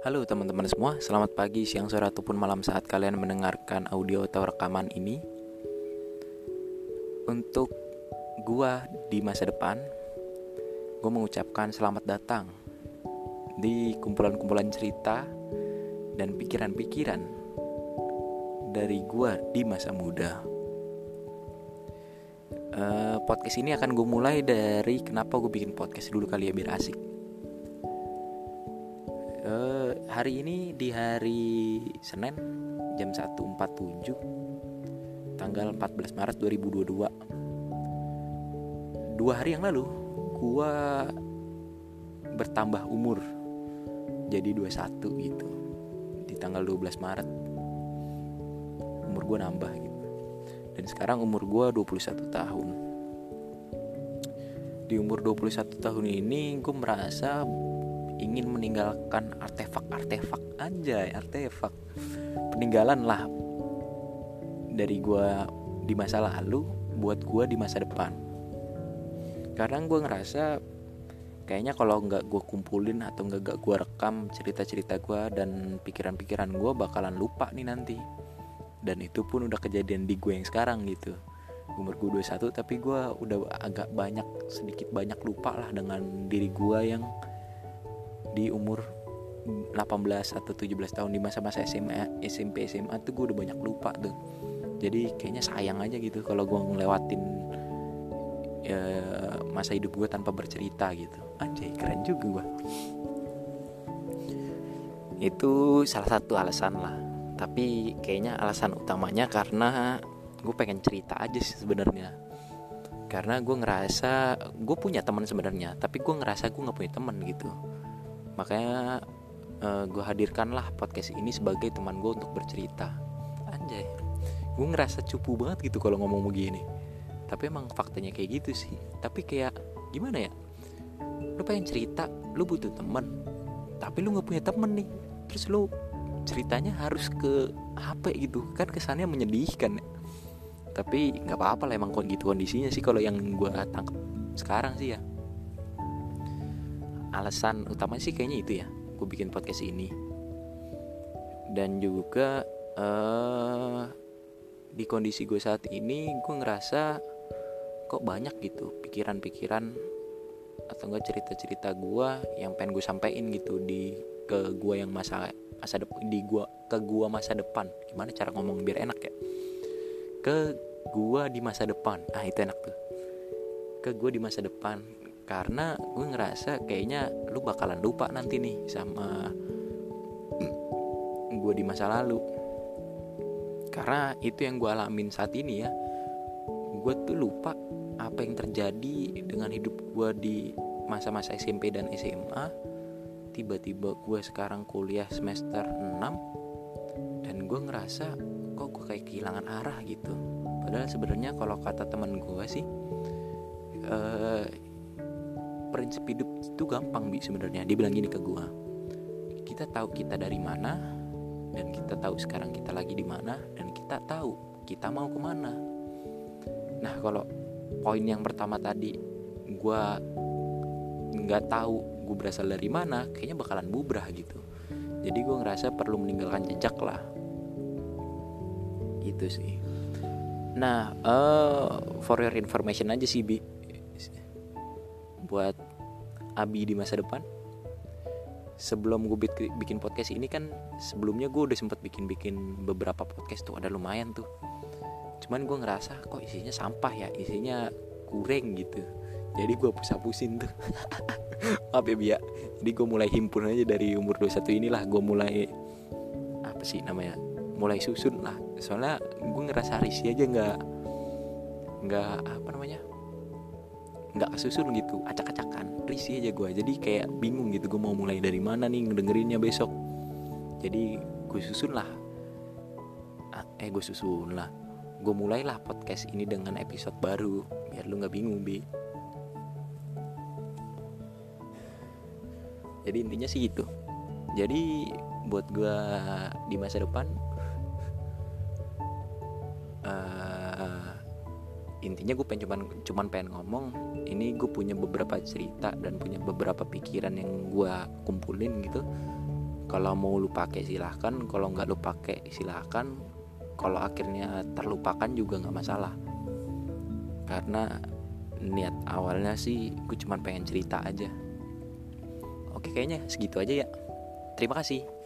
Halo teman-teman semua, selamat pagi, siang, sore, ataupun malam saat kalian mendengarkan audio atau rekaman ini. Untuk gua di masa depan Gue mengucapkan selamat datang Di kumpulan-kumpulan cerita dan pikiran-pikiran Dari gua di masa muda. Uh, Podcast ini akan gue mulai dari kenapa gue bikin podcast dulu kali ya biar asik hari ini di hari Senin jam 1.47 tanggal 14 Maret 2022 dua hari yang lalu gua bertambah umur jadi 21 gitu. Di tanggal 12 Maret umur gua nambah gitu. Dan sekarang umur gua 21 tahun. Di umur 21 tahun ini gue merasa ingin meninggalkan artefak-artefak aja artefak. Peninggalan lah dari gue di masa lalu buat gue di masa depan. Karena gue ngerasa kayaknya kalau nggak gue kumpulin atau nggak gak gue rekam cerita-cerita gue dan pikiran-pikiran gue bakalan lupa nih nanti. Dan itu pun udah kejadian di gue yang sekarang gitu. Umur gue 21 tapi gue udah agak banyak sedikit banyak lupa lah dengan diri gue yang di umur 18 atau 17 tahun di masa-masa SMA, SMP, SMA tuh gue udah banyak lupa tuh. Jadi kayaknya sayang aja gitu kalau gue ngelewatin ya, masa hidup gue tanpa bercerita gitu. Anjay, keren juga gue. Itu salah satu alasan lah. Tapi kayaknya alasan utamanya karena gue pengen cerita aja sih sebenarnya. Karena gue ngerasa gue punya teman sebenarnya, tapi gue ngerasa gue nggak punya teman gitu makanya uh, gue hadirkanlah podcast ini sebagai teman gue untuk bercerita. Anjay. Gue ngerasa cupu banget gitu kalau ngomong begini. Tapi emang faktanya kayak gitu sih. Tapi kayak gimana ya? Lu pengen cerita lu butuh temen tapi lu nggak punya temen nih. Terus lu ceritanya harus ke HP gitu. Kan kesannya menyedihkan ya. Tapi nggak apa-apa lah emang gitu kondisinya sih kalau yang gue tangkap sekarang sih ya alasan utama sih kayaknya itu ya gue bikin podcast ini. Dan juga uh, di kondisi gue saat ini gue ngerasa kok banyak gitu pikiran-pikiran atau enggak cerita-cerita gue yang pengen gue sampein gitu di ke gue yang masa masa depan di gua ke gue masa depan. Gimana cara ngomong biar enak ya? Ke gue di masa depan. Ah itu enak tuh. Ke gue di masa depan karena gue ngerasa kayaknya lu bakalan lupa nanti nih sama gue di masa lalu. Karena itu yang gue alamin saat ini ya gue tuh lupa apa yang terjadi dengan hidup gue di masa-masa SMP dan SMA tiba-tiba gue sekarang kuliah semester 6 dan gue ngerasa kok gue kayak kehilangan arah gitu. Padahal sebenarnya kalau kata teman gue sih uh, prinsip hidup itu gampang bi sebenarnya. Dia bilang gini ke gue kita tahu kita dari mana dan kita tahu sekarang kita lagi di mana dan kita tahu kita mau ke mana nah kalau poin yang pertama tadi gue nggak tahu gue berasal dari mana kayaknya bakalan bubrah gitu. Jadi gue ngerasa perlu meninggalkan jejak lah. Itu sih. Nah uh, for your information aja sih bi. Buat Abi di masa depan. Sebelum gue bikin podcast ini kan sebelumnya gue udah sempet bikin-bikin beberapa podcast tuh ada lumayan tuh. Cuman gue ngerasa kok isinya sampah ya? Isinya kurang gitu. Jadi gue hapus-hapusin tuh. Maaf ya Bia. Jadi gue mulai himpun aja dari umur 21 inilah. Gue mulai apa sih namanya mulai susun lah. Soalnya gue ngerasa risih aja nggak nggak apa namanya nggak kesusun gitu acak-acakan risih aja gue jadi kayak bingung gitu gue mau mulai dari mana nih ngedengerinnya besok. Jadi gue susun lah. Ah, eh gue susun lah. Gue mulailah podcast ini dengan episode baru biar lu nggak bingung bi. Jadi intinya sih gitu. Jadi buat gue di masa depan uh, intinya gue pengen cuman cuman pengen ngomong ini gue punya beberapa cerita dan punya beberapa pikiran yang gue kumpulin gitu. Kalau mau lu pakai silahkan kalau nggak lu pakai silahkan kalau akhirnya terlupakan juga nggak masalah. Karena niat awalnya sih gue cuma pengen cerita aja. Oke kayaknya segitu aja ya. Terima kasih